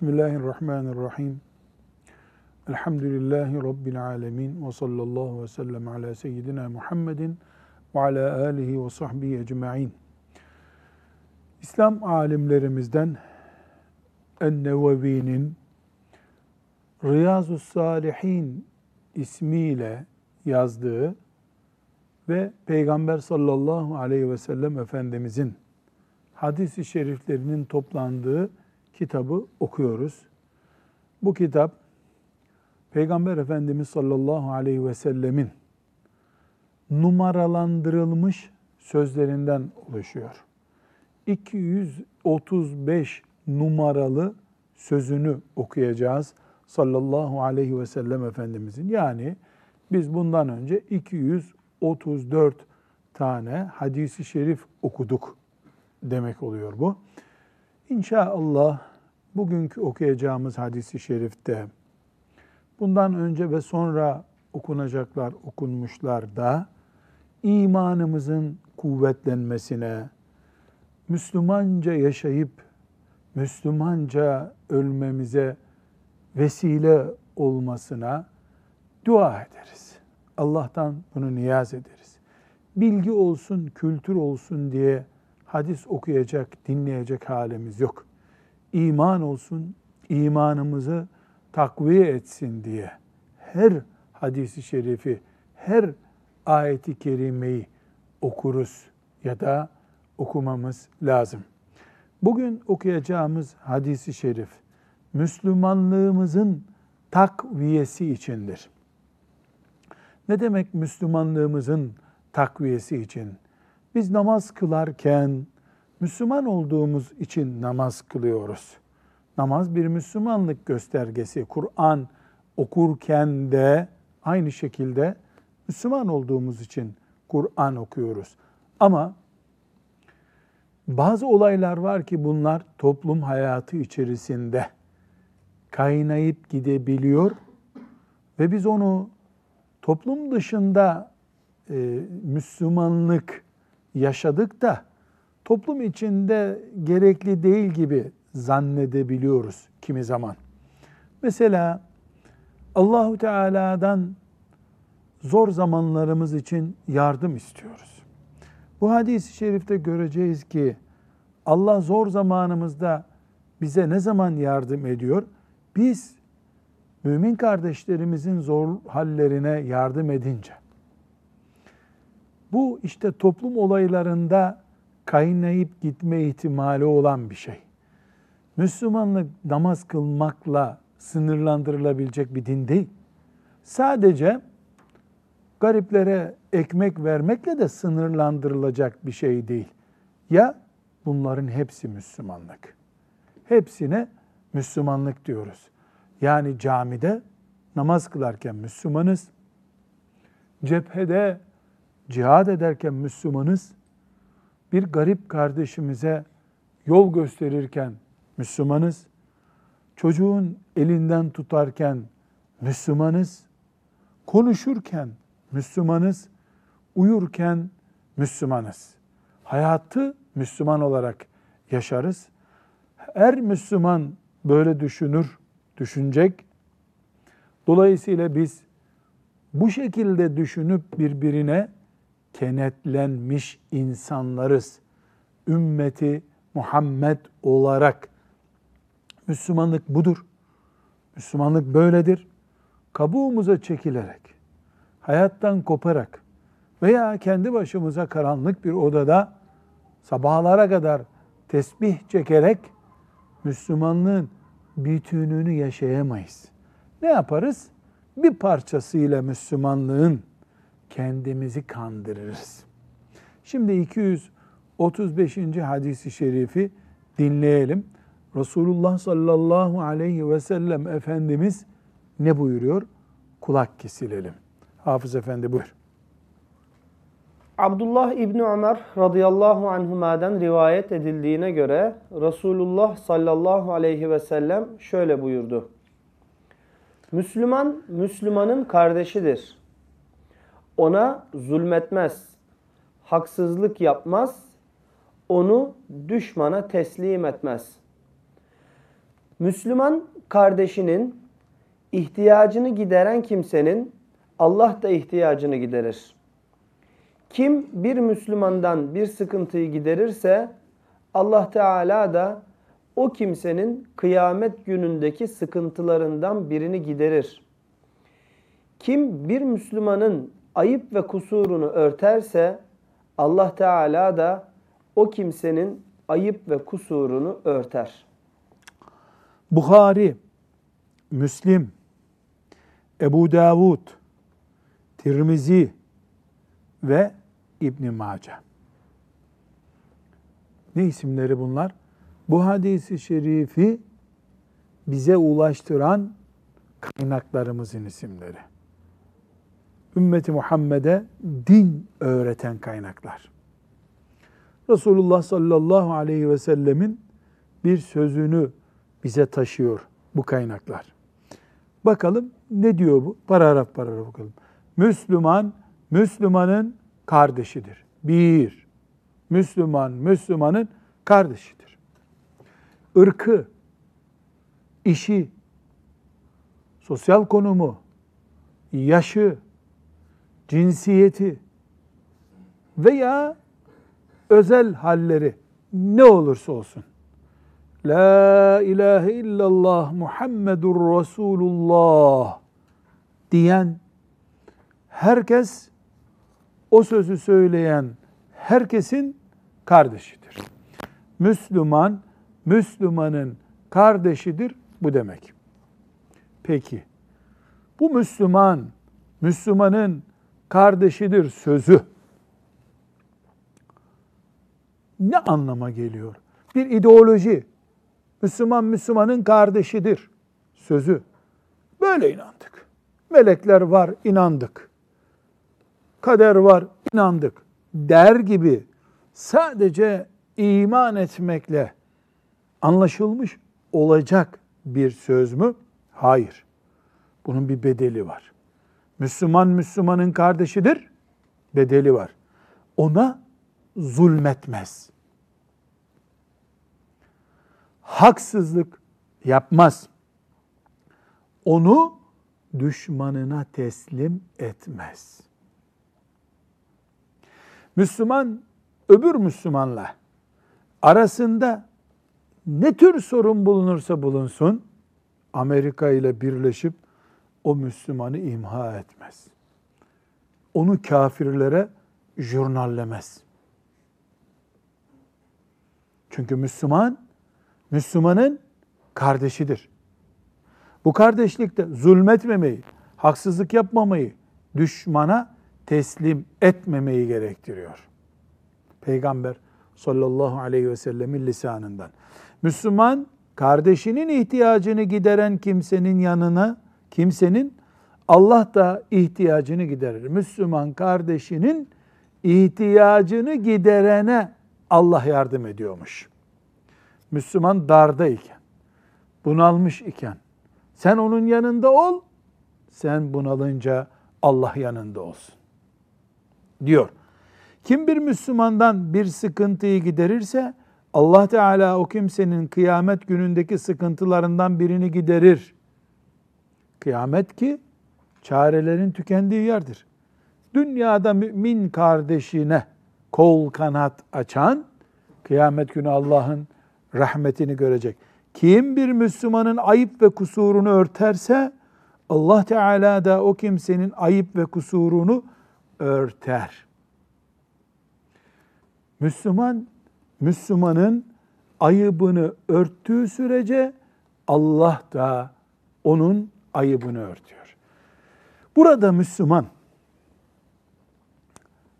Bismillahirrahmanirrahim. Elhamdülillahi Rabbil alemin. Ve sallallahu ve sellem ala seyyidina Muhammedin ve ala alihi ve sahbihi ecma'in. İslam alimlerimizden En-Nevevi'nin Riyazu Salihin ismiyle yazdığı ve Peygamber sallallahu aleyhi ve sellem Efendimizin hadis-i şeriflerinin toplandığı kitabı okuyoruz. Bu kitap Peygamber Efendimiz sallallahu aleyhi ve sellemin numaralandırılmış sözlerinden oluşuyor. 235 numaralı sözünü okuyacağız sallallahu aleyhi ve sellem Efendimizin. Yani biz bundan önce 234 tane hadisi şerif okuduk demek oluyor bu. İnşallah bugünkü okuyacağımız hadisi şerifte bundan önce ve sonra okunacaklar, okunmuşlar da imanımızın kuvvetlenmesine, Müslümanca yaşayıp Müslümanca ölmemize vesile olmasına dua ederiz. Allah'tan bunu niyaz ederiz. Bilgi olsun, kültür olsun diye hadis okuyacak, dinleyecek halimiz yok. İman olsun, imanımızı takviye etsin diye her hadisi şerifi, her ayeti kerimeyi okuruz ya da okumamız lazım. Bugün okuyacağımız hadisi şerif Müslümanlığımızın takviyesi içindir. Ne demek Müslümanlığımızın takviyesi için? Biz namaz kılarken Müslüman olduğumuz için namaz kılıyoruz. Namaz bir Müslümanlık göstergesi. Kur'an okurken de aynı şekilde Müslüman olduğumuz için Kur'an okuyoruz. Ama bazı olaylar var ki bunlar toplum hayatı içerisinde kaynayıp gidebiliyor ve biz onu toplum dışında e, Müslümanlık yaşadık da toplum içinde gerekli değil gibi zannedebiliyoruz kimi zaman. Mesela Allahu Teala'dan zor zamanlarımız için yardım istiyoruz. Bu hadis-i şerifte göreceğiz ki Allah zor zamanımızda bize ne zaman yardım ediyor? Biz mümin kardeşlerimizin zor hallerine yardım edince. Bu işte toplum olaylarında kaynayıp gitme ihtimali olan bir şey. Müslümanlık namaz kılmakla sınırlandırılabilecek bir din değil. Sadece gariplere ekmek vermekle de sınırlandırılacak bir şey değil. Ya bunların hepsi Müslümanlık. Hepsine Müslümanlık diyoruz. Yani camide namaz kılarken Müslümanız, cephede cihad ederken Müslümanız, bir garip kardeşimize yol gösterirken Müslümanız, çocuğun elinden tutarken Müslümanız, konuşurken Müslümanız, uyurken Müslümanız. Hayatı Müslüman olarak yaşarız. Her Müslüman böyle düşünür, düşünecek. Dolayısıyla biz bu şekilde düşünüp birbirine kenetlenmiş insanlarız. Ümmeti Muhammed olarak Müslümanlık budur. Müslümanlık böyledir. Kabuğumuza çekilerek, hayattan koparak veya kendi başımıza karanlık bir odada sabahlara kadar tesbih çekerek Müslümanlığın bütününü yaşayamayız. Ne yaparız? Bir parçasıyla Müslümanlığın kendimizi kandırırız. Şimdi 235. hadisi şerifi dinleyelim. Resulullah sallallahu aleyhi ve sellem Efendimiz ne buyuruyor? Kulak kesilelim. Hafız Efendi buyur. Abdullah İbni Ömer radıyallahu anhuma'dan rivayet edildiğine göre Resulullah sallallahu aleyhi ve sellem şöyle buyurdu. Müslüman, Müslümanın kardeşidir. Ona zulmetmez, haksızlık yapmaz, onu düşmana teslim etmez. Müslüman kardeşinin ihtiyacını gideren kimsenin Allah da ihtiyacını giderir. Kim bir Müslümandan bir sıkıntıyı giderirse Allah Teala da o kimsenin kıyamet günündeki sıkıntılarından birini giderir. Kim bir Müslümanın ayıp ve kusurunu örterse Allah Teala da o kimsenin ayıp ve kusurunu örter. Bukhari, Müslim, Ebu Davud, Tirmizi ve İbn Mace. Ne isimleri bunlar? Bu hadisi şerifi bize ulaştıran kaynaklarımızın isimleri. Ümmeti Muhammed'e din öğreten kaynaklar. Resulullah sallallahu aleyhi ve sellemin bir sözünü bize taşıyor bu kaynaklar. Bakalım ne diyor bu? Paragraf paragraf bakalım. Müslüman, Müslümanın kardeşidir. Bir, Müslüman, Müslümanın kardeşidir. Irkı, işi, sosyal konumu, yaşı, cinsiyeti veya özel halleri ne olursa olsun La ilahe illallah Muhammedur Resulullah diyen herkes o sözü söyleyen herkesin kardeşidir. Müslüman Müslümanın kardeşidir bu demek. Peki bu Müslüman Müslümanın kardeşidir sözü ne anlama geliyor? Bir ideoloji, Müslüman Müslümanın kardeşidir sözü. Böyle inandık. Melekler var, inandık. Kader var, inandık. Der gibi sadece iman etmekle anlaşılmış olacak bir söz mü? Hayır. Bunun bir bedeli var. Müslüman Müslümanın kardeşidir. Bedeli var. Ona zulmetmez. Haksızlık yapmaz. Onu düşmanına teslim etmez. Müslüman öbür Müslümanla arasında ne tür sorun bulunursa bulunsun Amerika ile birleşip o Müslümanı imha etmez. Onu kafirlere jurnallemez. Çünkü Müslüman, Müslümanın kardeşidir. Bu kardeşlikte zulmetmemeyi, haksızlık yapmamayı, düşmana teslim etmemeyi gerektiriyor. Peygamber sallallahu aleyhi ve sellemin lisanından. Müslüman kardeşinin ihtiyacını gideren kimsenin yanına, kimsenin Allah da ihtiyacını giderir. Müslüman kardeşinin ihtiyacını giderene Allah yardım ediyormuş. Müslüman darda iken, bunalmış iken, sen onun yanında ol, sen bunalınca Allah yanında olsun. Diyor. Kim bir Müslümandan bir sıkıntıyı giderirse, Allah Teala o kimsenin kıyamet günündeki sıkıntılarından birini giderir. Kıyamet ki çarelerin tükendiği yerdir. Dünyada mümin kardeşine kol kanat açan kıyamet günü Allah'ın rahmetini görecek. Kim bir Müslümanın ayıp ve kusurunu örterse Allah Teala da o kimsenin ayıp ve kusurunu örter. Müslüman Müslümanın ayıbını örttüğü sürece Allah da onun ayıbını örtüyor. Burada Müslüman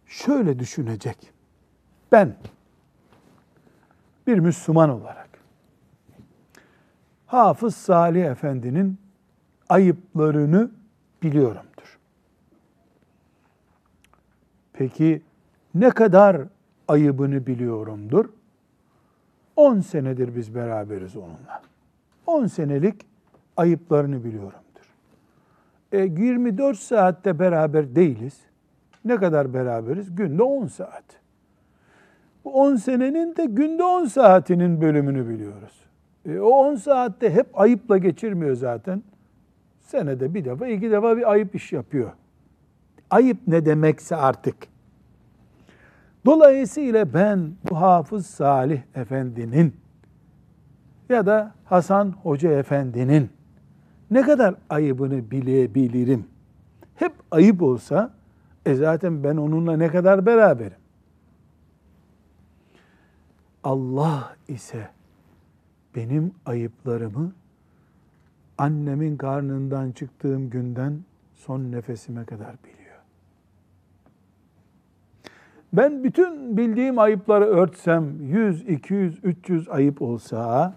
şöyle düşünecek. Ben bir Müslüman olarak Hafız Salih Efendi'nin ayıplarını biliyorumdur. Peki ne kadar ayıbını biliyorumdur? 10 senedir biz beraberiz onunla. 10 senelik ayıplarını biliyorumdur. E, 24 saatte beraber değiliz. Ne kadar beraberiz? Günde 10 saat. Bu 10 senenin de günde 10 saatinin bölümünü biliyoruz. E, o 10 saatte hep ayıpla geçirmiyor zaten. Senede bir defa, iki defa bir ayıp iş yapıyor. Ayıp ne demekse artık. Dolayısıyla ben bu Hafız Salih Efendi'nin ya da Hasan Hoca Efendi'nin ne kadar ayıbını bilebilirim. Hep ayıp olsa e zaten ben onunla ne kadar beraberim. Allah ise benim ayıplarımı annemin karnından çıktığım günden son nefesime kadar biliyor. Ben bütün bildiğim ayıpları örtsem 100, 200, 300 ayıp olsa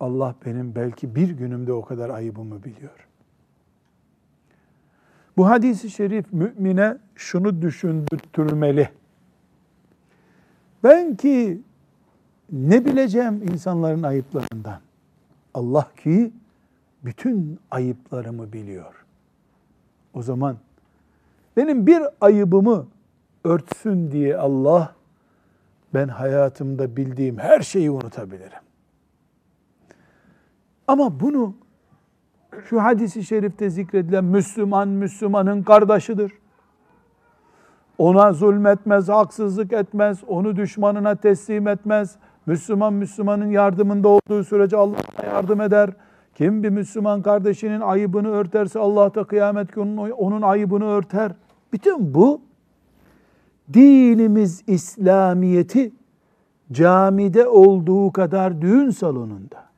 Allah benim belki bir günümde o kadar ayıbımı biliyor. Bu hadisi şerif mümine şunu düşündürtmeli. Ben ki ne bileceğim insanların ayıplarından? Allah ki bütün ayıplarımı biliyor. O zaman benim bir ayıbımı örtsün diye Allah ben hayatımda bildiğim her şeyi unutabilirim. Ama bunu şu hadisi şerifte zikredilen Müslüman Müslümanın kardeşidir. Ona zulmetmez, haksızlık etmez, onu düşmanına teslim etmez. Müslüman Müslümanın yardımında olduğu sürece Allah'a yardım eder. Kim bir Müslüman kardeşinin ayıbını örterse Allah da kıyamet günü onun ayıbını örter. Bütün bu dinimiz İslamiyeti camide olduğu kadar düğün salonunda,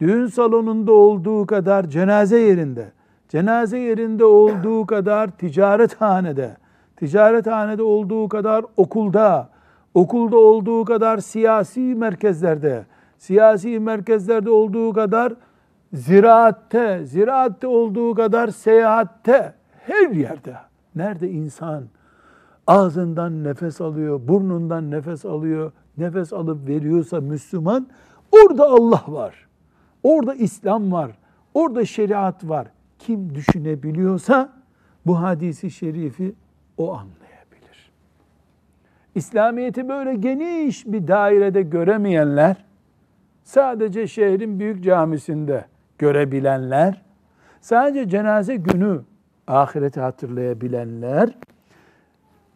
düğün salonunda olduğu kadar cenaze yerinde, cenaze yerinde olduğu kadar ticarethanede, ticarethanede olduğu kadar okulda, okulda olduğu kadar siyasi merkezlerde, siyasi merkezlerde olduğu kadar ziraatte, ziraatte olduğu kadar seyahatte, her yerde. Nerede insan ağzından nefes alıyor, burnundan nefes alıyor, nefes alıp veriyorsa Müslüman, orada Allah var. Orada İslam var. Orada şeriat var. Kim düşünebiliyorsa bu hadisi şerifi o anlayabilir. İslamiyeti böyle geniş bir dairede göremeyenler, sadece şehrin büyük camisinde görebilenler, sadece cenaze günü ahireti hatırlayabilenler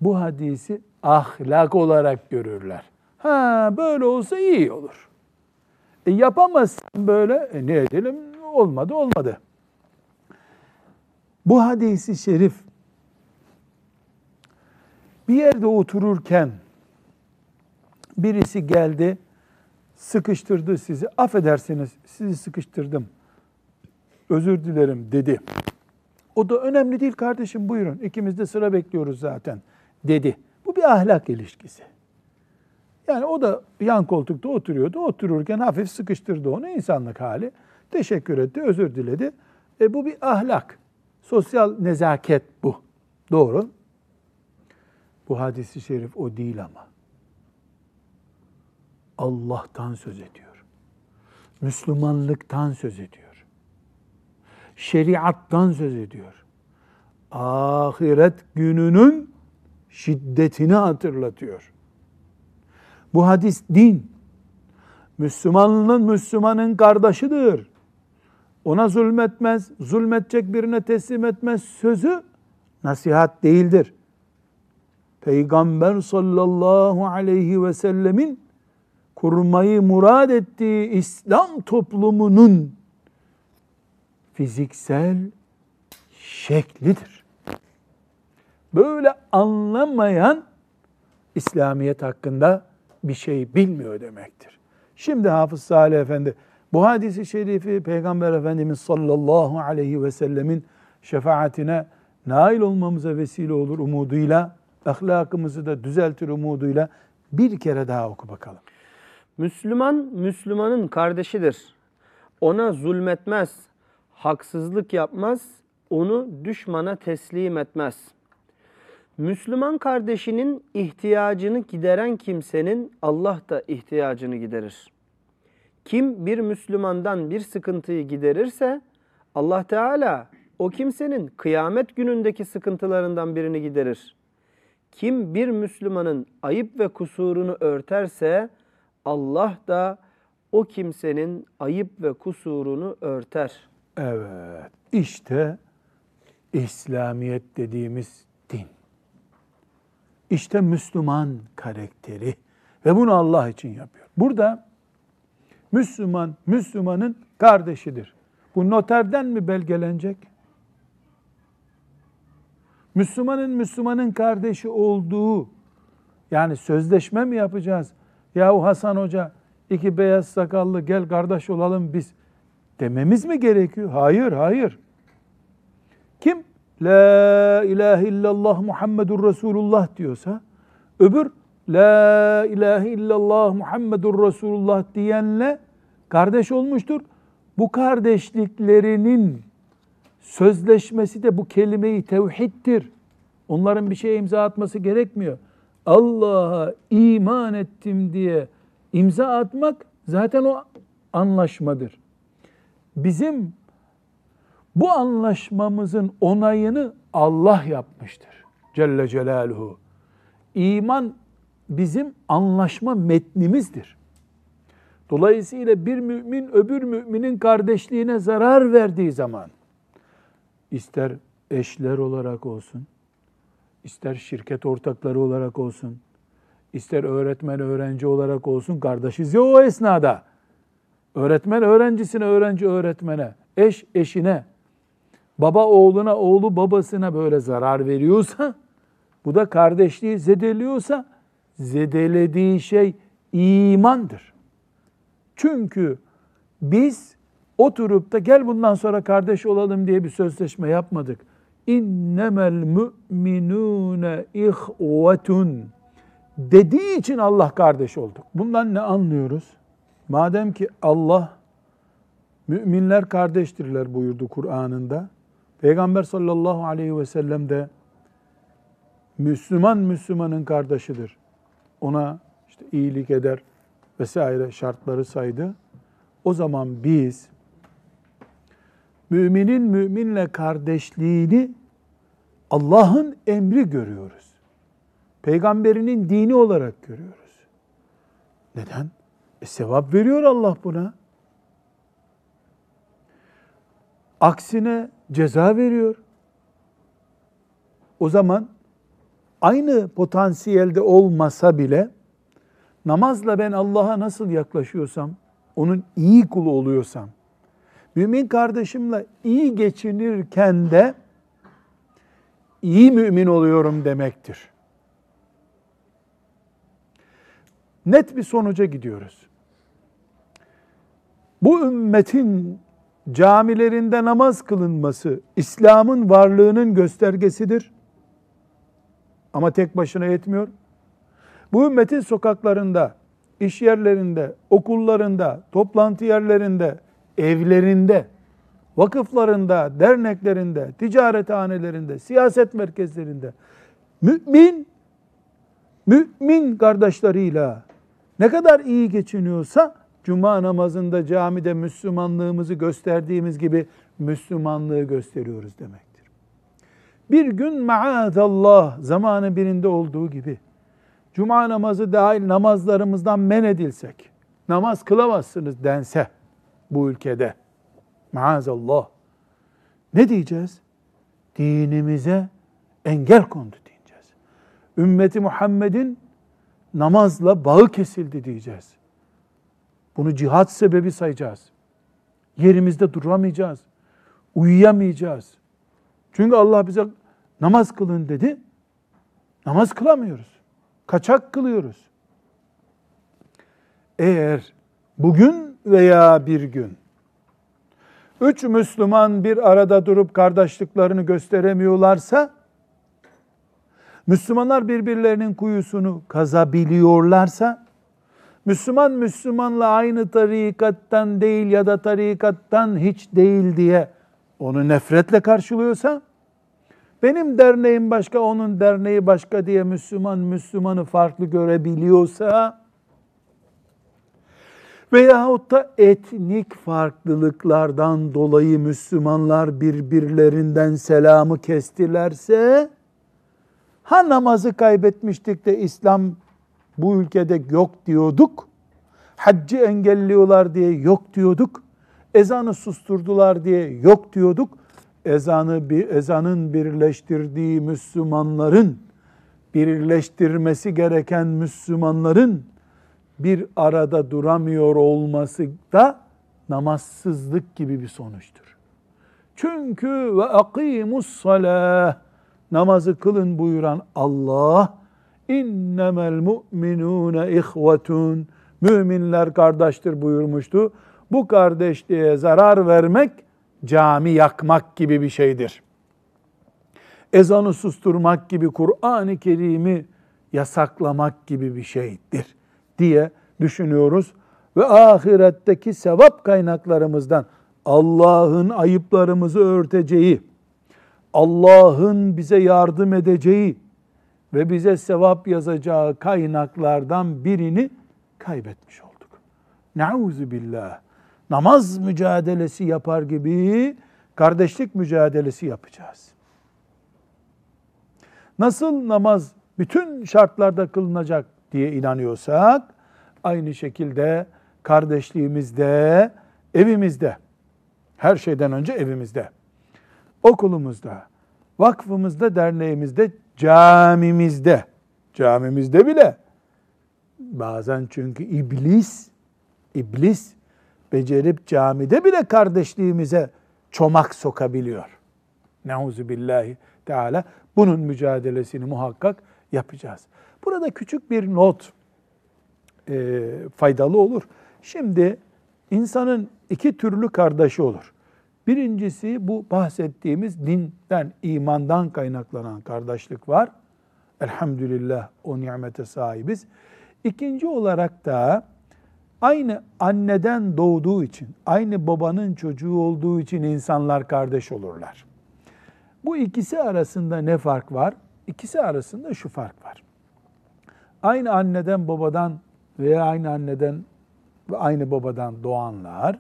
bu hadisi ahlak olarak görürler. Ha böyle olsa iyi olur. E yapamazsın böyle, e ne edelim? Olmadı, olmadı. Bu hadisi şerif bir yerde otururken birisi geldi, sıkıştırdı sizi. Affedersiniz, sizi sıkıştırdım. Özür dilerim dedi. O da önemli değil kardeşim buyurun. İkimiz de sıra bekliyoruz zaten dedi. Bu bir ahlak ilişkisi. Yani o da yan koltukta oturuyordu. Otururken hafif sıkıştırdı onu insanlık hali. Teşekkür etti, özür diledi. E bu bir ahlak. Sosyal nezaket bu. Doğru. Bu hadisi şerif o değil ama. Allah'tan söz ediyor. Müslümanlıktan söz ediyor. Şeriattan söz ediyor. Ahiret gününün şiddetini hatırlatıyor. Bu hadis din. Müslümanın Müslümanın kardeşidir. Ona zulmetmez, zulmetecek birine teslim etmez sözü nasihat değildir. Peygamber sallallahu aleyhi ve sellemin kurmayı murad ettiği İslam toplumunun fiziksel şeklidir. Böyle anlamayan İslamiyet hakkında bir şey bilmiyor demektir. Şimdi Hafız Salih Efendi bu hadisi şerifi Peygamber Efendimiz sallallahu aleyhi ve sellemin şefaatine nail olmamıza vesile olur umuduyla, ahlakımızı da düzeltir umuduyla bir kere daha oku bakalım. Müslüman, Müslümanın kardeşidir. Ona zulmetmez, haksızlık yapmaz, onu düşmana teslim etmez. Müslüman kardeşinin ihtiyacını gideren kimsenin Allah da ihtiyacını giderir. Kim bir Müslümandan bir sıkıntıyı giderirse Allah Teala o kimsenin kıyamet günündeki sıkıntılarından birini giderir. Kim bir Müslümanın ayıp ve kusurunu örterse Allah da o kimsenin ayıp ve kusurunu örter. Evet. İşte İslamiyet dediğimiz din. İşte Müslüman karakteri ve bunu Allah için yapıyor. Burada Müslüman Müslümanın kardeşidir. Bu noterden mi belgelenecek? Müslümanın Müslümanın kardeşi olduğu yani sözleşme mi yapacağız? Yahu Hasan Hoca iki beyaz sakallı gel kardeş olalım biz dememiz mi gerekiyor? Hayır, hayır. La ilahe illallah Muhammedur Resulullah diyorsa öbür La ilahe illallah Muhammedur Resulullah diyenle kardeş olmuştur. Bu kardeşliklerinin sözleşmesi de bu kelimeyi tevhiddir. Onların bir şeye imza atması gerekmiyor. Allah'a iman ettim diye imza atmak zaten o anlaşmadır. Bizim bu anlaşmamızın onayını Allah yapmıştır. Celle Celaluhu. İman bizim anlaşma metnimizdir. Dolayısıyla bir mümin öbür müminin kardeşliğine zarar verdiği zaman ister eşler olarak olsun, ister şirket ortakları olarak olsun, ister öğretmen öğrenci olarak olsun kardeşiz ya o esnada. Öğretmen öğrencisine, öğrenci öğretmene, eş eşine, baba oğluna, oğlu babasına böyle zarar veriyorsa, bu da kardeşliği zedeliyorsa, zedelediği şey imandır. Çünkü biz oturup da gel bundan sonra kardeş olalım diye bir sözleşme yapmadık. İnnemel müminune ihvetun dediği için Allah kardeş olduk. Bundan ne anlıyoruz? Madem ki Allah müminler kardeştirler buyurdu Kur'an'ında. Peygamber sallallahu aleyhi ve sellem de Müslüman Müslümanın kardeşidir. Ona işte iyilik eder vesaire şartları saydı. O zaman biz müminin müminle kardeşliğini Allah'ın emri görüyoruz. Peygamberinin dini olarak görüyoruz. Neden? E sevap veriyor Allah buna. Aksine ceza veriyor. O zaman aynı potansiyelde olmasa bile namazla ben Allah'a nasıl yaklaşıyorsam, onun iyi kulu oluyorsam, mümin kardeşimle iyi geçinirken de iyi mümin oluyorum demektir. Net bir sonuca gidiyoruz. Bu ümmetin camilerinde namaz kılınması İslam'ın varlığının göstergesidir. Ama tek başına yetmiyor. Bu ümmetin sokaklarında, iş yerlerinde, okullarında, toplantı yerlerinde, evlerinde, vakıflarında, derneklerinde, ticarethanelerinde, siyaset merkezlerinde mümin mümin kardeşleriyle ne kadar iyi geçiniyorsa cuma namazında camide Müslümanlığımızı gösterdiğimiz gibi Müslümanlığı gösteriyoruz demektir. Bir gün maazallah zamanı birinde olduğu gibi cuma namazı dahil namazlarımızdan men edilsek, namaz kılamazsınız dense bu ülkede maazallah ne diyeceğiz? Dinimize engel kondu diyeceğiz. Ümmeti Muhammed'in namazla bağı kesildi diyeceğiz. Bunu cihat sebebi sayacağız. Yerimizde duramayacağız. Uyuyamayacağız. Çünkü Allah bize namaz kılın dedi. Namaz kılamıyoruz. Kaçak kılıyoruz. Eğer bugün veya bir gün üç Müslüman bir arada durup kardeşliklerini gösteremiyorlarsa, Müslümanlar birbirlerinin kuyusunu kazabiliyorlarsa, Müslüman Müslümanla aynı tarikattan değil ya da tarikattan hiç değil diye onu nefretle karşılıyorsa, benim derneğim başka, onun derneği başka diye Müslüman Müslümanı farklı görebiliyorsa, veyahut da etnik farklılıklardan dolayı Müslümanlar birbirlerinden selamı kestilerse, ha namazı kaybetmiştik de İslam bu ülkede yok diyorduk, Haccı engelliyorlar diye yok diyorduk. Ezanı susturdular diye yok diyorduk. Ezanı bir ezanın birleştirdiği Müslümanların birleştirmesi gereken Müslümanların bir arada duramıyor olması da namazsızlık gibi bir sonuçtur. Çünkü ve akimus salah namazı kılın buyuran Allah innemel mu'minune ihvetun müminler kardeştir buyurmuştu. Bu kardeşliğe zarar vermek cami yakmak gibi bir şeydir. Ezanı susturmak gibi Kur'an-ı Kerim'i yasaklamak gibi bir şeydir diye düşünüyoruz. Ve ahiretteki sevap kaynaklarımızdan Allah'ın ayıplarımızı örteceği, Allah'ın bize yardım edeceği ve bize sevap yazacağı kaynaklardan birini kaybetmiş olduk. Nauzu billah. Namaz mücadelesi yapar gibi kardeşlik mücadelesi yapacağız. Nasıl namaz bütün şartlarda kılınacak diye inanıyorsak aynı şekilde kardeşliğimizde, evimizde, her şeyden önce evimizde, okulumuzda, vakfımızda, derneğimizde, camimizde, camimizde bile bazen çünkü iblis, iblis becerip camide bile kardeşliğimize çomak sokabiliyor. Neuzu billahi teala. Bunun mücadelesini muhakkak yapacağız. Burada küçük bir not e, faydalı olur. Şimdi insanın iki türlü kardeşi olur. Birincisi bu bahsettiğimiz dinden, imandan kaynaklanan kardeşlik var. Elhamdülillah o nimete sahibiz. İkinci olarak da aynı anneden doğduğu için, aynı babanın çocuğu olduğu için insanlar kardeş olurlar. Bu ikisi arasında ne fark var? İkisi arasında şu fark var. Aynı anneden babadan veya aynı anneden ve aynı babadan doğanlar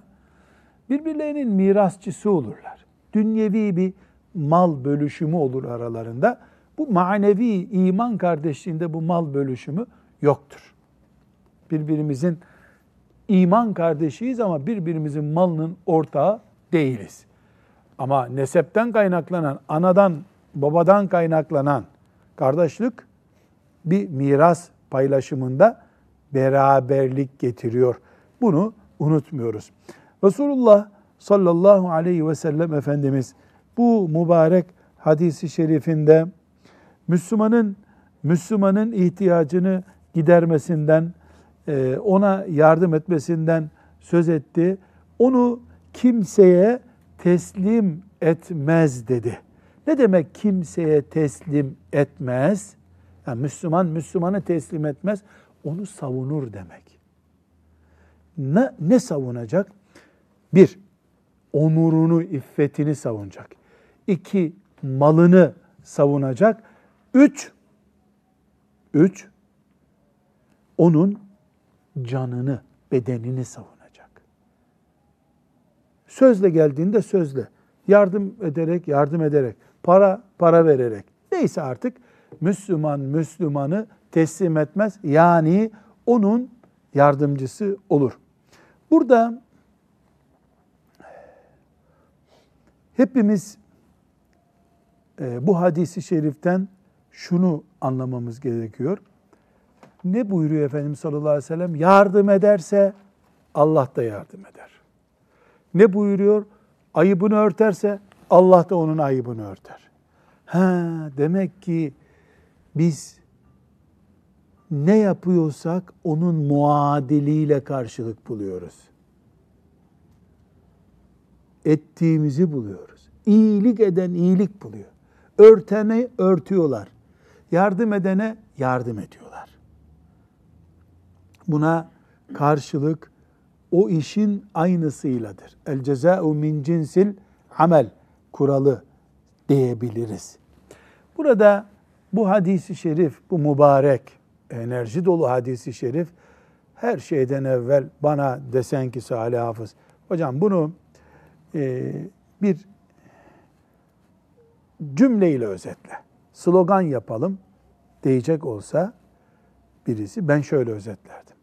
birbirlerinin mirasçısı olurlar. Dünyevi bir mal bölüşümü olur aralarında. Bu manevi iman kardeşliğinde bu mal bölüşümü yoktur. Birbirimizin iman kardeşiyiz ama birbirimizin malının ortağı değiliz. Ama nesepten kaynaklanan, anadan, babadan kaynaklanan kardeşlik bir miras paylaşımında beraberlik getiriyor. Bunu unutmuyoruz. Resulullah sallallahu aleyhi ve sellem Efendimiz bu mübarek hadisi şerifinde Müslümanın Müslümanın ihtiyacını gidermesinden, e, ona yardım etmesinden söz etti. Onu kimseye teslim etmez dedi. Ne demek kimseye teslim etmez? Yani Müslüman Müslümanı teslim etmez, onu savunur demek. Ne, ne savunacak? Bir, onurunu, iffetini savunacak. İki, malını savunacak. Üç, üç, onun canını, bedenini savunacak. Sözle geldiğinde sözle, yardım ederek, yardım ederek, para, para vererek, neyse artık Müslüman Müslümanı teslim etmez. Yani onun yardımcısı olur. Burada hepimiz e, bu hadisi şeriften şunu anlamamız gerekiyor. Ne buyuruyor Efendimiz sallallahu aleyhi ve sellem? Yardım ederse Allah da yardım eder. Ne buyuruyor? Ayıbını örterse Allah da onun ayıbını örter. Ha, demek ki biz ne yapıyorsak onun muadiliyle karşılık buluyoruz. Ettiğimizi buluyoruz. İyilik eden iyilik buluyor. Örtene örtüyorlar. Yardım edene yardım ediyorlar. Buna karşılık o işin aynısıyladır. El ceza'u min cinsil amel kuralı diyebiliriz. Burada bu hadisi şerif, bu mübarek, enerji dolu hadisi şerif her şeyden evvel bana desen ki Salih Hafız, hocam bunu e, bir cümleyle özetle, slogan yapalım diyecek olsa birisi ben şöyle özetlerdim.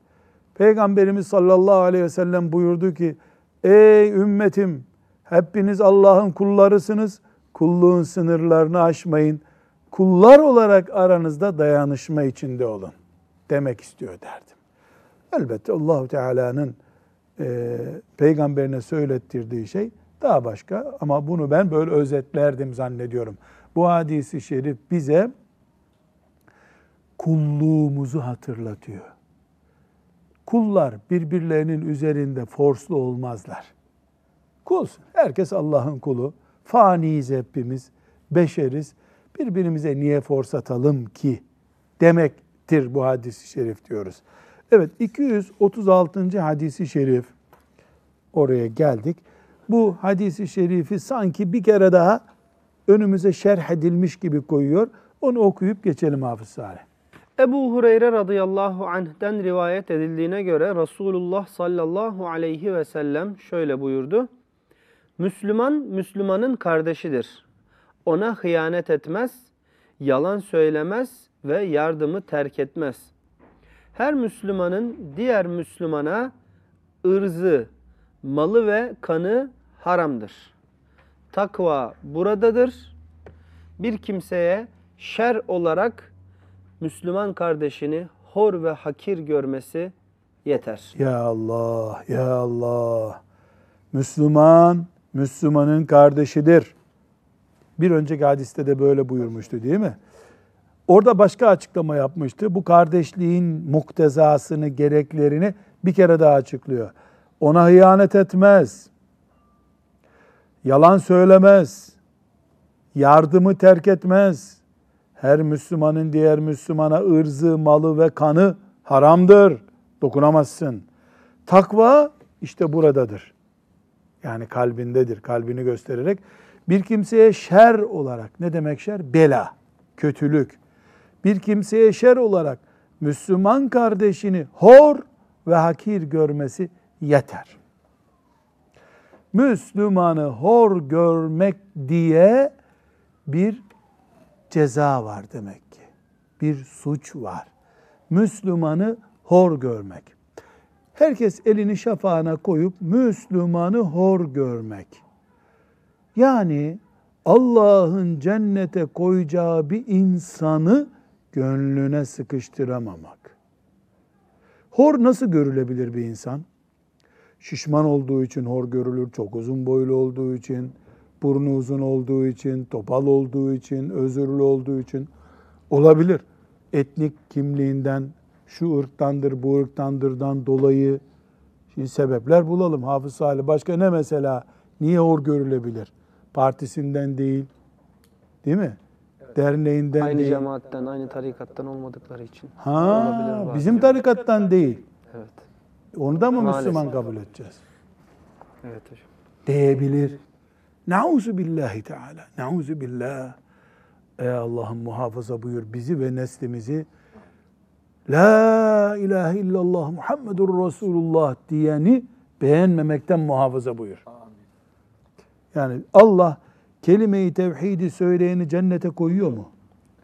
Peygamberimiz sallallahu aleyhi ve sellem buyurdu ki ey ümmetim hepiniz Allah'ın kullarısınız. Kulluğun sınırlarını aşmayın. Kullar olarak aranızda dayanışma içinde olun demek istiyor derdim. Elbette Allahu Teala'nın e, peygamberine söylettirdiği şey daha başka ama bunu ben böyle özetlerdim zannediyorum. Bu hadisi şerif bize kulluğumuzu hatırlatıyor. Kullar birbirlerinin üzerinde forslu olmazlar. Kulsun. Herkes Allah'ın kulu. Faniyiz hepimiz. Beşeriz. Birbirimize niye fors atalım ki demektir bu hadisi şerif diyoruz. Evet 236. hadisi şerif oraya geldik. Bu hadisi şerifi sanki bir kere daha önümüze şerh edilmiş gibi koyuyor. Onu okuyup geçelim Hafız Salih. Ebu Hureyre radıyallahu anh'den rivayet edildiğine göre Resulullah sallallahu aleyhi ve sellem şöyle buyurdu. Müslüman, Müslümanın kardeşidir. Ona hıyanet etmez, yalan söylemez ve yardımı terk etmez. Her Müslümanın diğer Müslümana ırzı, malı ve kanı haramdır. Takva buradadır. Bir kimseye şer olarak Müslüman kardeşini hor ve hakir görmesi yeter. Ya Allah, ya Allah. Müslüman, Müslümanın kardeşidir. Bir önceki hadiste de böyle buyurmuştu değil mi? Orada başka açıklama yapmıştı. Bu kardeşliğin muktezasını, gereklerini bir kere daha açıklıyor. Ona hıyanet etmez. Yalan söylemez. Yardımı terk etmez. Her Müslümanın diğer Müslümana ırzı, malı ve kanı haramdır. Dokunamazsın. Takva işte buradadır. Yani kalbindedir. Kalbini göstererek bir kimseye şer olarak ne demek şer? Bela, kötülük. Bir kimseye şer olarak Müslüman kardeşini hor ve hakir görmesi yeter. Müslümanı hor görmek diye bir ceza var demek ki. Bir suç var. Müslümanı hor görmek. Herkes elini şafağına koyup Müslümanı hor görmek. Yani Allah'ın cennete koyacağı bir insanı gönlüne sıkıştıramamak. Hor nasıl görülebilir bir insan? Şişman olduğu için hor görülür, çok uzun boylu olduğu için, burnu uzun olduğu için, topal olduğu için, özürlü olduğu için olabilir. Etnik kimliğinden, şu ırktandır, bu ırktandırdan dolayı şimdi sebepler bulalım. Hafız Salih başka ne mesela? Niye hor görülebilir? Partisinden değil, değil mi? Derneğinden Aynı değil. cemaatten, aynı tarikattan olmadıkları için. Ha, Olabilir bizim tarikattan değil. Evet. Onu da mı Maalesef. Müslüman kabul edeceğiz? Evet hocam. Diyebilir. Nauzu billahi teala. Nauzu billah. Ey Allah'ım muhafaza buyur bizi ve neslimizi La ilahe illallah Muhammedur Resulullah diyeni beğenmemekten muhafaza buyur. Yani Allah kelime-i tevhidi söyleyeni cennete koyuyor mu?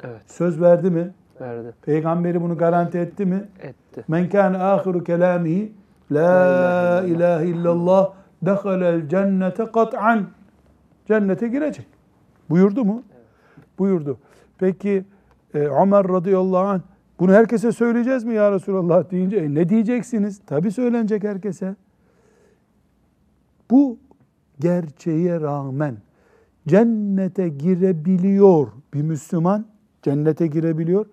Evet. Söz verdi mi? Verdi. Peygamberi bunu garanti etti mi? Etti. Men kâne âhiru kelâmihi La ilahe illallah dehalel cennete kat'an. Cennete girecek. Buyurdu mu? Buyurdu. Peki e, Ömer radıyallahu anh bunu herkese söyleyeceğiz mi ya Resulallah deyince e, ne diyeceksiniz? Tabi söylenecek herkese. Bu gerçeğe rağmen cennete girebiliyor bir Müslüman cennete girebiliyor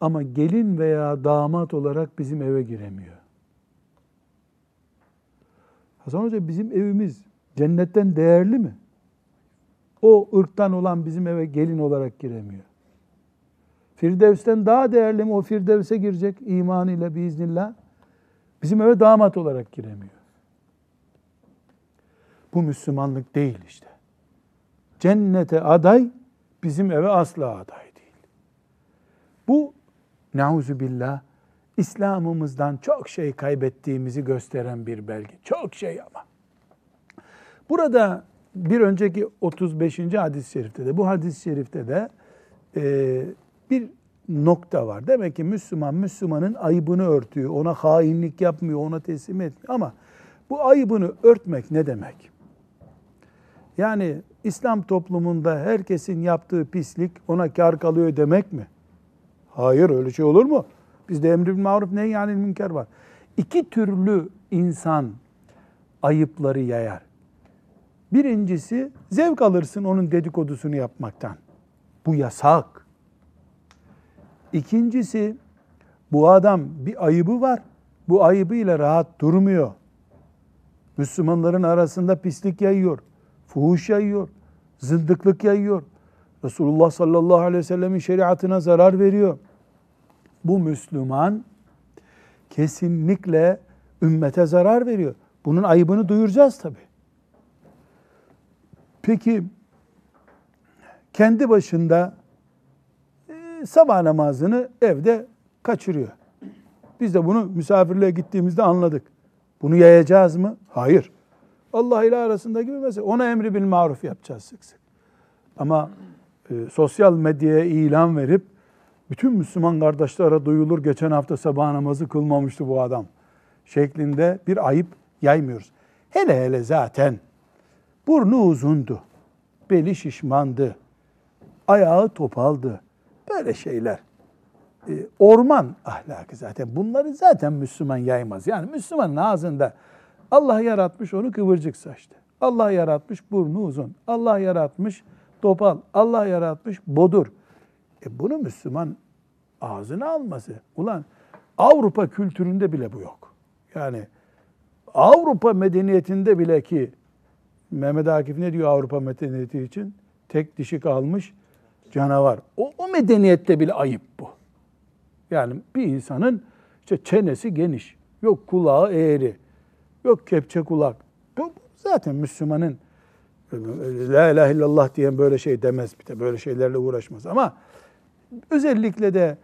ama gelin veya damat olarak bizim eve giremiyor. Hasan Hoca bizim evimiz cennetten değerli mi? O ırktan olan bizim eve gelin olarak giremiyor. Firdevs'ten daha değerli mi? O Firdevs'e girecek imanıyla biiznillah. Bizim eve damat olarak giremiyor. Bu Müslümanlık değil işte. Cennete aday, bizim eve asla aday değil. Bu nauzu billah İslam'ımızdan çok şey kaybettiğimizi gösteren bir belge. Çok şey ama. Burada bir önceki 35. hadis-i şerifte de bu hadis-i şerifte de e, bir nokta var. Demek ki Müslüman Müslümanın ayıbını örtüyor. Ona hainlik yapmıyor, ona teslim etmiyor. Ama bu ayıbını örtmek ne demek? Yani İslam toplumunda herkesin yaptığı pislik ona kar kalıyor demek mi? Hayır öyle şey olur mu? Bizde emri bil maruf ne yani münker var. İki türlü insan ayıpları yayar. Birincisi zevk alırsın onun dedikodusunu yapmaktan. Bu yasak. İkincisi bu adam bir ayıbı var. Bu ayıbıyla rahat durmuyor. Müslümanların arasında pislik yayıyor. Fuhuş yayıyor. Zındıklık yayıyor. Resulullah sallallahu aleyhi ve sellemin şeriatına zarar veriyor. Bu Müslüman kesinlikle ümmete zarar veriyor. Bunun ayıbını duyuracağız tabi. Peki kendi başında e, sabah namazını evde kaçırıyor. Biz de bunu misafirliğe gittiğimizde anladık. Bunu yayacağız mı? Hayır. Allah ile arasındaki bir mesele. Ona emri bil maruf yapacağız sık sık. Ama e, sosyal medyaya ilan verip bütün Müslüman kardeşlere duyulur geçen hafta sabah namazı kılmamıştı bu adam şeklinde bir ayıp yaymıyoruz. Hele hele zaten burnu uzundu, beli şişmandı, ayağı topaldı. Böyle şeyler. E, orman ahlakı zaten. Bunları zaten Müslüman yaymaz. Yani Müslümanın ağzında Allah yaratmış onu kıvırcık saçlı. Allah yaratmış burnu uzun. Allah yaratmış topal. Allah yaratmış bodur. E bunu Müslüman ağzına alması. Ulan Avrupa kültüründe bile bu yok. Yani Avrupa medeniyetinde bile ki Mehmet Akif ne diyor Avrupa medeniyeti için? Tek dişi kalmış canavar. O, o medeniyette bile ayıp bu. Yani bir insanın işte çenesi geniş, yok kulağı eğri, yok kepçe kulak. Bu zaten Müslümanın La ilahe illallah diyen böyle şey demez bir de böyle şeylerle uğraşmaz. Ama özellikle de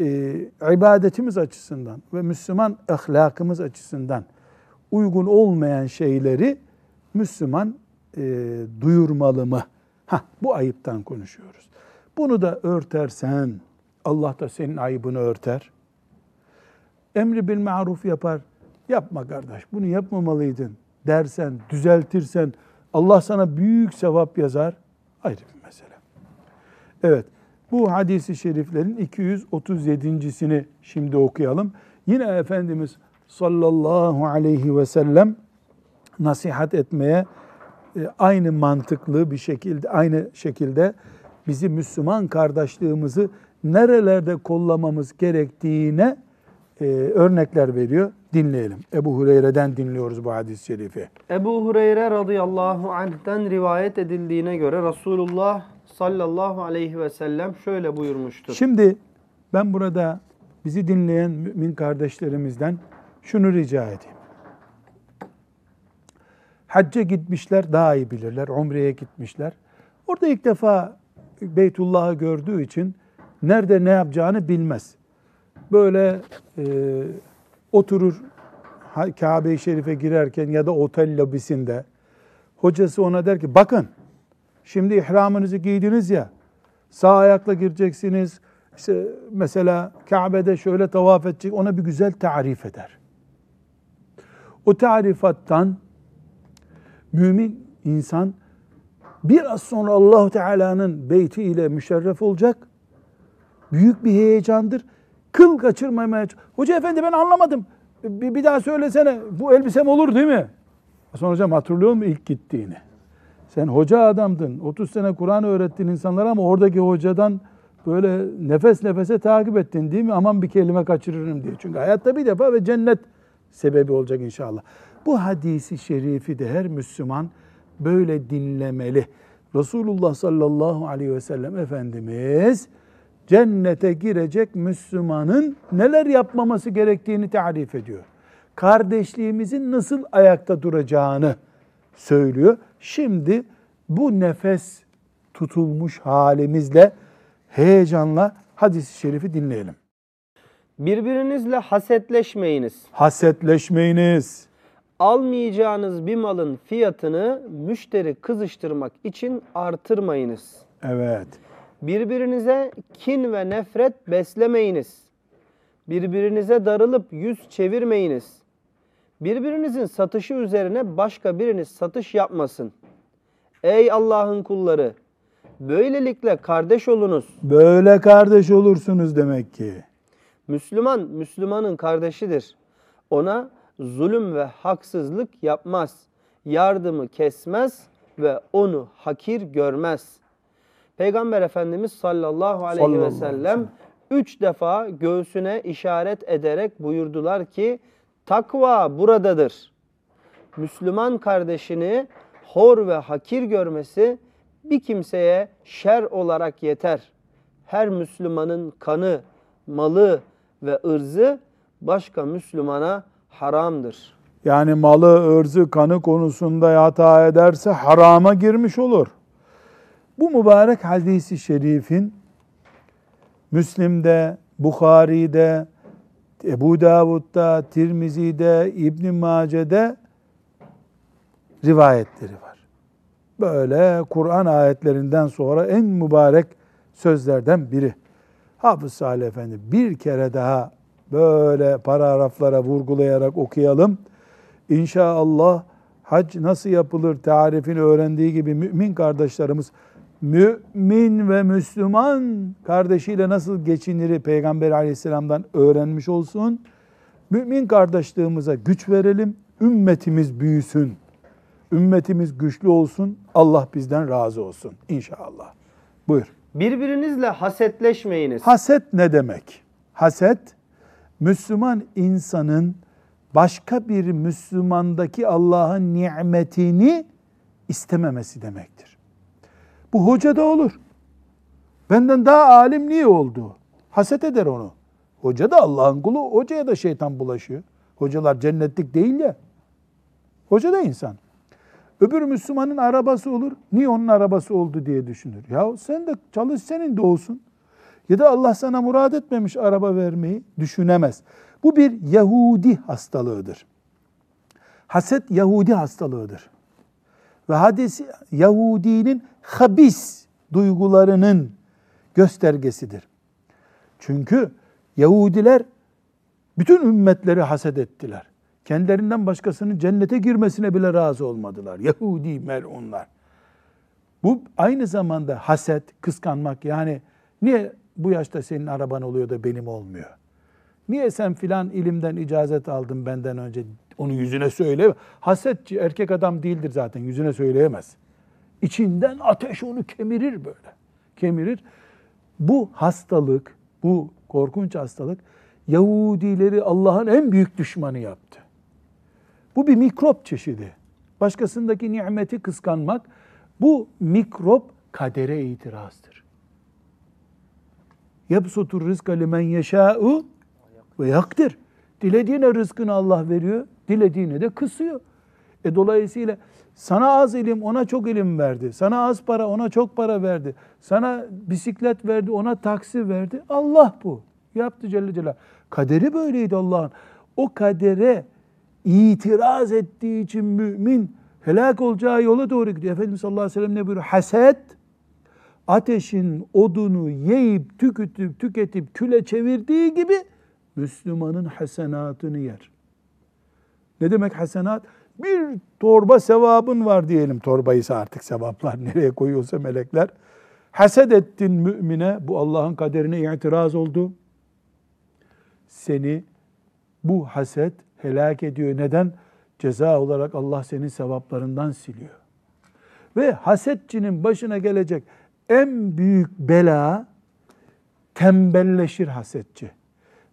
e, ibadetimiz açısından ve Müslüman ahlakımız açısından uygun olmayan şeyleri Müslüman e, duyurmalı mı? Hah, bu ayıptan konuşuyoruz. Bunu da örtersen Allah da senin ayıbını örter. Emri bil maruf yapar. Yapma kardeş bunu yapmamalıydın dersen, düzeltirsen Allah sana büyük sevap yazar. Ayrı bir mesele. Evet. Bu hadisi şeriflerin 237.sini şimdi okuyalım. Yine Efendimiz sallallahu aleyhi ve sellem nasihat etmeye e, aynı mantıklı bir şekilde aynı şekilde bizi Müslüman kardeşliğimizi nerelerde kollamamız gerektiğine e, örnekler veriyor. Dinleyelim. Ebu Hureyre'den dinliyoruz bu hadis-i şerifi. Ebu Hureyre radıyallahu anh'ten rivayet edildiğine göre Resulullah sallallahu aleyhi ve sellem şöyle buyurmuştur. Şimdi ben burada bizi dinleyen mümin kardeşlerimizden şunu rica edeyim. Hacca gitmişler daha iyi bilirler. Umre'ye gitmişler. Orada ilk defa Beytullah'ı gördüğü için nerede ne yapacağını bilmez. Böyle e, oturur Kabe-i Şerif'e girerken ya da otel lobisinde hocası ona der ki bakın şimdi ihramınızı giydiniz ya sağ ayakla gireceksiniz. İşte mesela Kabe'de şöyle tavaf edecek ona bir güzel tarif eder. O tarifattan mümin insan biraz sonra Allah Teala'nın beyti ile müşerref olacak. Büyük bir heyecandır. Kıl kaçırmamaya. Hoca efendi ben anlamadım. Bir, bir daha söylesene. Bu elbisem olur değil mi? Sonra hocam hatırlıyor musun ilk gittiğini? Sen hoca adamdın. 30 sene Kur'an öğrettin insanlara ama oradaki hocadan böyle nefes nefese takip ettin değil mi? Aman bir kelime kaçırırım diye. Çünkü hayatta bir defa ve cennet sebebi olacak inşallah. Bu hadisi şerifi de her Müslüman böyle dinlemeli. Resulullah sallallahu aleyhi ve sellem Efendimiz cennete girecek Müslümanın neler yapmaması gerektiğini tarif ediyor. Kardeşliğimizin nasıl ayakta duracağını söylüyor. Şimdi bu nefes tutulmuş halimizle heyecanla hadis-i şerifi dinleyelim. Birbirinizle hasetleşmeyiniz. Hasetleşmeyiniz. Almayacağınız bir malın fiyatını müşteri kızıştırmak için artırmayınız. Evet. Birbirinize kin ve nefret beslemeyiniz. Birbirinize darılıp yüz çevirmeyiniz. Birbirinizin satışı üzerine başka biriniz satış yapmasın. Ey Allah'ın kulları! Böylelikle kardeş olunuz. Böyle kardeş olursunuz demek ki. Müslüman, Müslümanın kardeşidir. Ona zulüm ve haksızlık yapmaz. Yardımı kesmez ve onu hakir görmez. Peygamber Efendimiz sallallahu aleyhi Sallallahu ve aleyhi sellem sellem. üç defa göğsüne işaret ederek buyurdular ki takva buradadır. Müslüman kardeşini hor ve hakir görmesi bir kimseye şer olarak yeter. Her Müslümanın kanı, malı ve ırzı başka Müslümana haramdır. Yani malı, ırzı, kanı konusunda hata ederse harama girmiş olur. Bu mübarek hadisi şerifin Müslim'de, Bukhari'de, Ebu Davud'da, Tirmizi'de, İbn Mace'de rivayetleri var. Böyle Kur'an ayetlerinden sonra en mübarek sözlerden biri. Hafız Salih Efendi bir kere daha böyle paragraflara vurgulayarak okuyalım. İnşallah hac nasıl yapılır tarifini öğrendiği gibi mümin kardeşlerimiz mümin ve Müslüman kardeşiyle nasıl geçiniri Peygamber aleyhisselamdan öğrenmiş olsun. Mümin kardeşliğimize güç verelim. Ümmetimiz büyüsün. Ümmetimiz güçlü olsun. Allah bizden razı olsun inşallah. Buyur. Birbirinizle hasetleşmeyiniz. Haset ne demek? Haset, Müslüman insanın başka bir Müslümandaki Allah'ın nimetini istememesi demektir. Bu hoca da olur. Benden daha alim niye oldu? Haset eder onu. Hoca da Allah'ın kulu, hocaya da şeytan bulaşıyor. Hocalar cennetlik değil ya. Hoca da insan. Öbür Müslümanın arabası olur. Niye onun arabası oldu diye düşünür. Ya sen de çalış senin de olsun. Ya da Allah sana murad etmemiş araba vermeyi düşünemez. Bu bir Yahudi hastalığıdır. Haset Yahudi hastalığıdır. Ve hadisi Yahudinin habis duygularının göstergesidir. Çünkü Yahudiler bütün ümmetleri haset ettiler. Kendilerinden başkasının cennete girmesine bile razı olmadılar. Yahudi melunlar. Bu aynı zamanda haset, kıskanmak yani niye bu yaşta senin araban oluyor da benim olmuyor? Niye sen filan ilimden icazet aldın benden önce? Onu yüzüne söyle. Hasetçi erkek adam değildir zaten yüzüne söyleyemez. İçinden ateş onu kemirir böyle. Kemirir. Bu hastalık, bu korkunç hastalık Yahudileri Allah'ın en büyük düşmanı yaptı. Bu bir mikrop çeşidi. Başkasındaki nimeti kıskanmak bu mikrop kadere itirazdır. Yabsutur rızka limen yeşâ'u ve yaktir. Dilediğine rızkını Allah veriyor, dilediğine de kısıyor. E dolayısıyla sana az ilim, ona çok ilim verdi. Sana az para, ona çok para verdi. Sana bisiklet verdi, ona taksi verdi. Allah bu. Yaptı Celle Celal. Kaderi böyleydi Allah'ın. O kadere itiraz ettiği için mümin helak olacağı yola doğru gidiyor. Efendimiz sallallahu aleyhi ve sellem ne buyuruyor? Haset, ateşin odunu yiyip, tüketip, tüketip küle çevirdiği gibi Müslümanın hasenatını yer. Ne demek hasenat? Bir torba sevabın var diyelim. Torbaysa artık sevaplar nereye koyuyorsa melekler. Haset ettin mümine, bu Allah'ın kaderine itiraz oldu. Seni bu haset helak ediyor. Neden? Ceza olarak Allah senin sevaplarından siliyor. Ve hasetçinin başına gelecek en büyük bela tembelleşir hasetçi.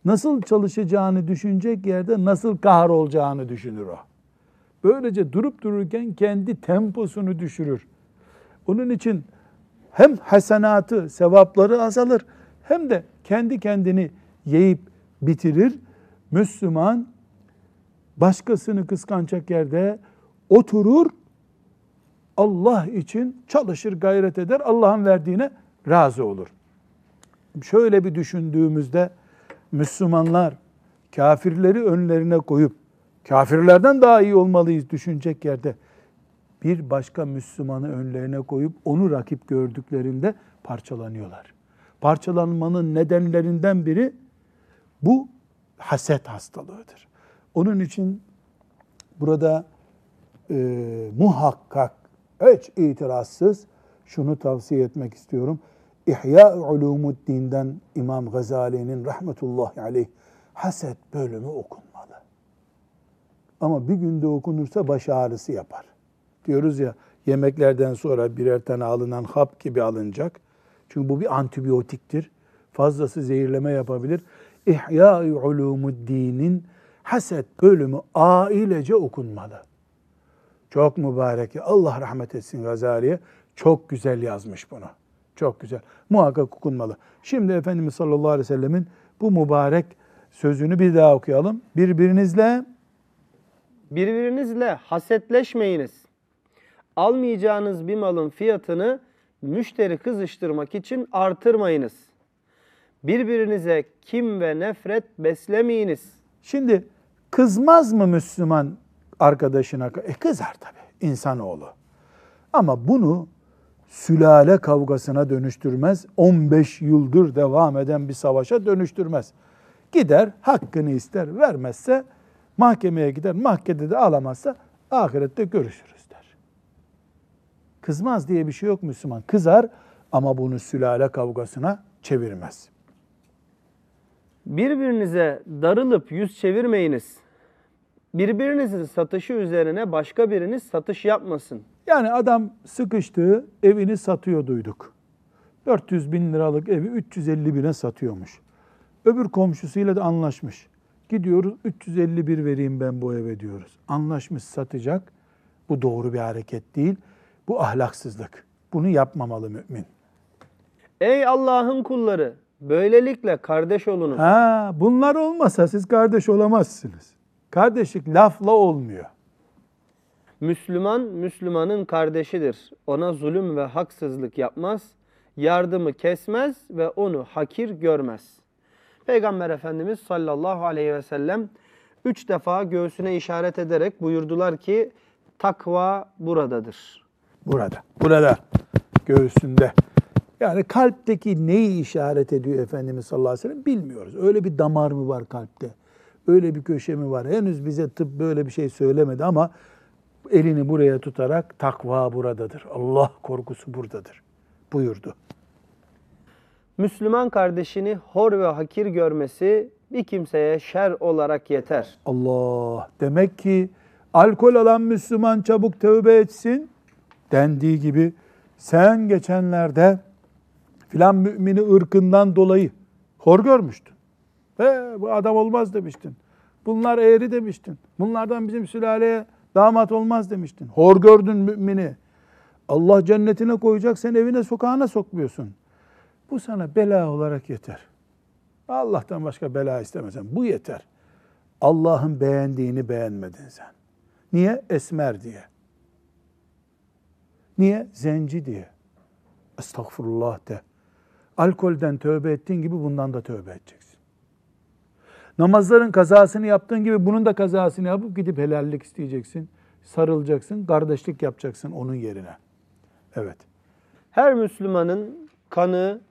Nasıl çalışacağını düşünecek yerde nasıl kahrolacağını düşünür o. Böylece durup dururken kendi temposunu düşürür. Onun için hem hasenatı, sevapları azalır hem de kendi kendini yiyip bitirir. Müslüman başkasını kıskanacak yerde oturur, Allah için çalışır, gayret eder, Allah'ın verdiğine razı olur. Şöyle bir düşündüğümüzde Müslümanlar kafirleri önlerine koyup kafirlerden daha iyi olmalıyız düşünecek yerde bir başka Müslümanı önlerine koyup onu rakip gördüklerinde parçalanıyorlar. Parçalanmanın nedenlerinden biri bu haset hastalığıdır. Onun için burada e, muhakkak hiç itirazsız şunu tavsiye etmek istiyorum. İhya Ulumuddin'den İmam Gazali'nin rahmetullahi aleyh haset bölümü okunmalı. Ama bir günde okunursa baş ağrısı yapar. Diyoruz ya yemeklerden sonra birer tane alınan hap gibi alınacak. Çünkü bu bir antibiyotiktir. Fazlası zehirleme yapabilir. İhya Ulumuddin'in haset bölümü ailece okunmalı. Çok mübarek. Allah rahmet etsin Gazali'ye. Çok güzel yazmış bunu. Çok güzel. Muhakkak okunmalı. Şimdi Efendimiz sallallahu aleyhi ve sellemin bu mübarek sözünü bir daha okuyalım. Birbirinizle Birbirinizle hasetleşmeyiniz. Almayacağınız bir malın fiyatını müşteri kızıştırmak için artırmayınız. Birbirinize kim ve nefret beslemeyiniz. Şimdi kızmaz mı Müslüman arkadaşına? E kızar tabii insanoğlu. Ama bunu sülale kavgasına dönüştürmez. 15 yıldır devam eden bir savaşa dönüştürmez. Gider hakkını ister vermezse mahkemeye gider. Mahkemede de alamazsa ahirette görüşürüz der. Kızmaz diye bir şey yok Müslüman. Kızar ama bunu sülale kavgasına çevirmez. Birbirinize darılıp yüz çevirmeyiniz. Birbirinizin satışı üzerine başka biriniz satış yapmasın. Yani adam sıkıştığı evini satıyor duyduk. 400 bin liralık evi 350 bine satıyormuş. Öbür komşusuyla da anlaşmış. Gidiyoruz 351 vereyim ben bu eve diyoruz. Anlaşmış satacak. Bu doğru bir hareket değil. Bu ahlaksızlık. Bunu yapmamalı mümin. Ey Allah'ın kulları, böylelikle kardeş olunuz. Ha, bunlar olmasa siz kardeş olamazsınız. Kardeşlik lafla olmuyor. Müslüman, Müslümanın kardeşidir. Ona zulüm ve haksızlık yapmaz, yardımı kesmez ve onu hakir görmez. Peygamber Efendimiz sallallahu aleyhi ve sellem üç defa göğsüne işaret ederek buyurdular ki takva buradadır. Burada. Burada. Göğsünde. Yani kalpteki neyi işaret ediyor Efendimiz sallallahu aleyhi ve sellem bilmiyoruz. Öyle bir damar mı var kalpte? Öyle bir köşe mi var? Henüz bize tıp böyle bir şey söylemedi ama elini buraya tutarak takva buradadır. Allah korkusu buradadır buyurdu. Müslüman kardeşini hor ve hakir görmesi bir kimseye şer olarak yeter. Allah. Demek ki alkol alan Müslüman çabuk tövbe etsin dendiği gibi sen geçenlerde filan mümini ırkından dolayı hor görmüştün. He, bu adam olmaz demiştin. Bunlar eğri demiştin. Bunlardan bizim sülaleye damat olmaz demiştin. Hor gördün mümini. Allah cennetine koyacak sen evine sokağına sokmuyorsun. Bu sana bela olarak yeter. Allah'tan başka bela istemesen. Bu yeter. Allah'ın beğendiğini beğenmedin sen. Niye? Esmer diye. Niye? Zenci diye. Estağfurullah de. Alkolden tövbe ettiğin gibi bundan da tövbe edeceksin. Namazların kazasını yaptığın gibi bunun da kazasını yapıp gidip helallik isteyeceksin. Sarılacaksın, kardeşlik yapacaksın onun yerine. Evet. Her Müslümanın kanı,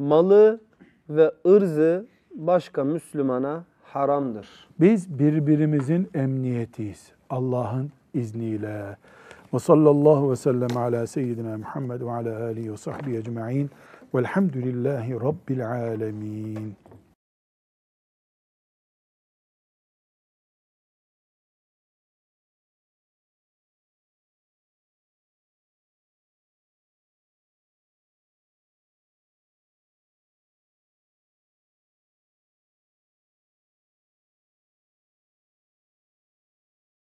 malı ve ırzı başka Müslümana haramdır. Biz birbirimizin emniyetiyiz. Allah'ın izniyle. Ve sallallahu ve sellem ala seyyidina Muhammed ve ala alihi ve sahbihi ecma'in. Velhamdülillahi Rabbil alemin.